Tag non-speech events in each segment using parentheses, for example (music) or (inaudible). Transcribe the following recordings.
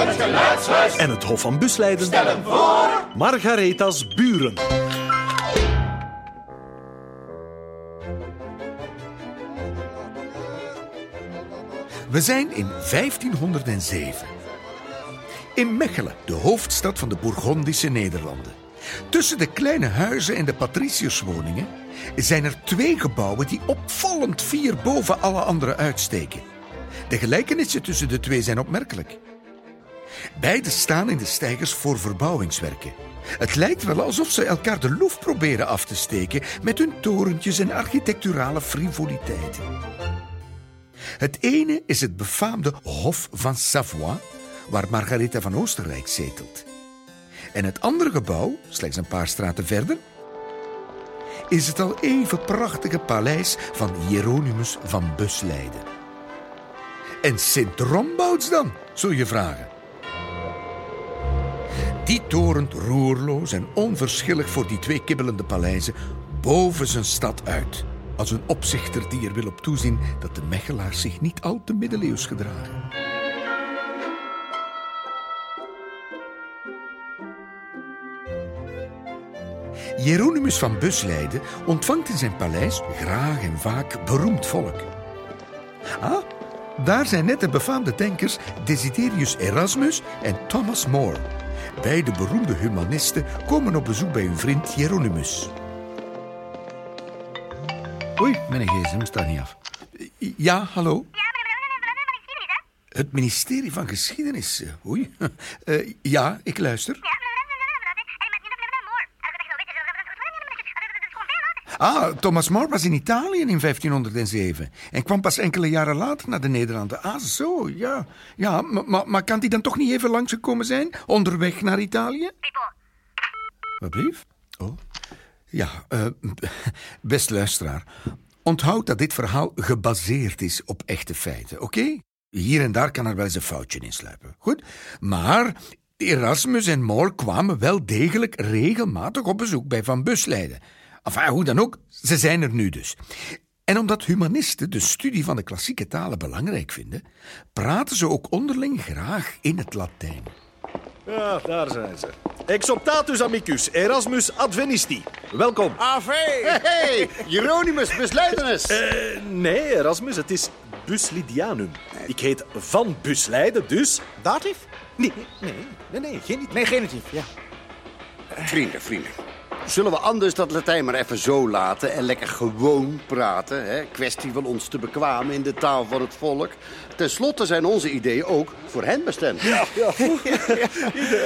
Het geluidshuis en het Hof van Busleiden stellen voor Margaretha's buren. We zijn in 1507. In Mechelen, de hoofdstad van de Bourgondische Nederlanden. Tussen de kleine huizen en de patriciërswoningen zijn er twee gebouwen die opvallend vier boven alle andere uitsteken. De gelijkenissen tussen de twee zijn opmerkelijk. Beide staan in de steigers voor verbouwingswerken. Het lijkt wel alsof ze elkaar de loef proberen af te steken met hun torentjes en architecturale frivoliteiten. Het ene is het befaamde Hof van Savoie, waar Margaretha van Oostenrijk zetelt. En het andere gebouw, slechts een paar straten verder, is het al even prachtige paleis van Hieronymus van Busleiden. En Sint Rombouts dan, zul je vragen. Die torent roerloos en onverschillig voor die twee kibbelende paleizen boven zijn stad uit. Als een opzichter die er wil op toezien dat de Mechelaars zich niet al te middeleeuws gedragen. Hieronymus van Busleiden ontvangt in zijn paleis graag en vaak beroemd volk. Ah, daar zijn net de befaamde denkers Desiderius Erasmus en Thomas More. Beide beroemde humanisten komen op bezoek bij hun vriend Hieronymus. Oei, mijn gsm staat niet af. Ja, hallo? Het ministerie van Geschiedenis. Oei. Uh, (laughs) ja, ik luister. Ah, Thomas More was in Italië in 1507 en kwam pas enkele jaren later naar de Nederlanden. Ah, zo, ja. Ja, maar, maar kan die dan toch niet even langsgekomen zijn, onderweg naar Italië? Wat brief? Oh. Ja, uh, (laughs) best luisteraar. Onthoud dat dit verhaal gebaseerd is op echte feiten, oké? Hier en daar kan er wel eens een foutje in sluipen. Goed? Maar Erasmus en More kwamen wel degelijk regelmatig op bezoek bij Van Busleiden. Enfin, hoe dan ook, ze zijn er nu dus. En omdat humanisten de studie van de klassieke talen belangrijk vinden, praten ze ook onderling graag in het Latijn. Ja, daar zijn ze. Exoptatus amicus, Erasmus advenisti. Welkom. Ave! Hey, hey. Hieronymus Busleidenus. Uh, nee, Erasmus, het is Buslidianum. Ik heet Van Busleiden, dus... Datief? Nee, nee, nee, nee, genitief. Nee, genitief, ja. Vrienden, vrienden. Zullen we anders dat Latijn maar even zo laten en lekker gewoon praten? Hè? Kwestie van ons te bekwamen in de taal van het volk. Ten slotte zijn onze ideeën ook voor hen bestemd. Ja, ja. (laughs)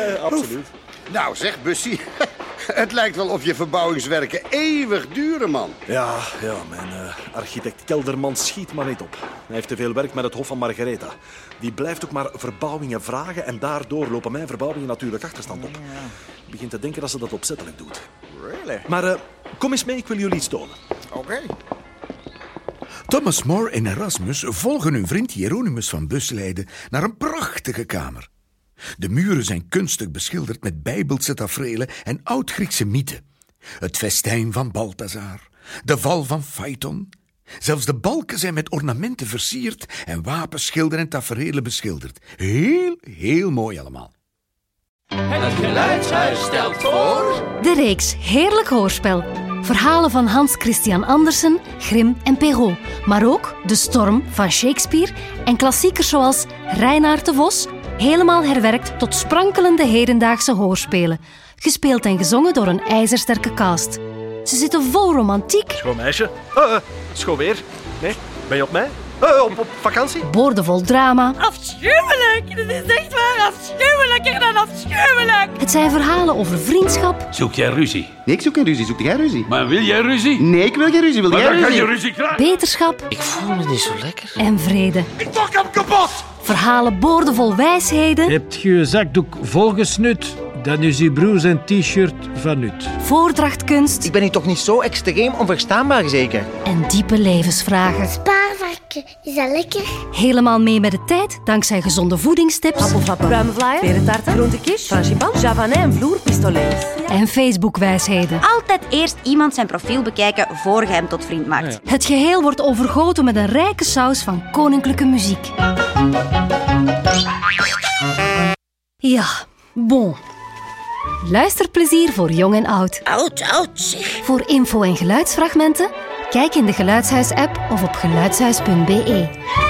ja absoluut. Nou zeg, Bussie, (laughs) het lijkt wel of je verbouwingswerken eeuwig duren, man. Ja, ja mijn uh, architect Kelderman schiet maar niet op. Hij heeft te veel werk met het Hof van Margaretha. Die blijft ook maar verbouwingen vragen en daardoor lopen mijn verbouwingen natuurlijk achterstand op. Ik begin te denken dat ze dat opzettelijk doet. Really? Maar uh, kom eens mee, ik wil jullie iets tonen. Oké. Okay. Thomas More en Erasmus volgen hun vriend Hieronymus van Busleiden naar een prachtige kamer. De muren zijn kunstig beschilderd met bijbelse tafereelen en oud-Griekse mythen. Het festijn van Balthazar, de val van Phaeton. Zelfs de balken zijn met ornamenten versierd en wapens, schilderen en tafereelen beschilderd. Heel, heel mooi allemaal. Het geluidshuis stelt voor... De reeks Heerlijk Hoorspel. Verhalen van Hans Christian Andersen, Grimm en Perrault. Maar ook De Storm van Shakespeare en klassiekers zoals Reinaard de Vos, helemaal herwerkt tot sprankelende hedendaagse hoorspelen. Gespeeld en gezongen door een ijzersterke cast. Ze zitten vol romantiek. Schoon meisje. Uh, uh, schoon weer. Nee, ben je op mij? Uh, op, op vakantie? Boordevol drama. Afschuwelijk! Dit is echt waar afschuwelijker dan afschuwelijk! Het zijn verhalen over vriendschap. Zoek jij ruzie? Nee, ik zoek geen ruzie. Zoek jij ruzie? Maar wil jij ruzie? Nee, ik wil geen ruzie. Wil maar jij dan ruzie? kan je ruzie krijgen. Beterschap Ik voel me niet zo lekker. en vrede. Ik pak hem kapot! Verhalen boordevol wijsheden. Hebt je je zakdoek volgesnut, dan is je broer zijn t-shirt van nut. Voordrachtkunst Ik ben hier toch niet zo extreem onverstaanbaar, zeker? en diepe levensvragen. Spaarvarken, is dat lekker? Helemaal mee met de tijd dankzij gezonde voedingstips Appelflappen, pruimenvlaaien, perentaarten, groentekies, frangipan, javanais en vloerpistolets. en Facebook-wijsheden. Altijd eerst iemand zijn profiel bekijken voor je hem tot vriend maakt. Het geheel wordt overgoten met een rijke saus van koninklijke muziek. Ja, bon. Luisterplezier voor jong en oud. Oud, oud, zeg. Voor info en geluidsfragmenten, kijk in de Geluidshuis-app of op geluidshuis.be.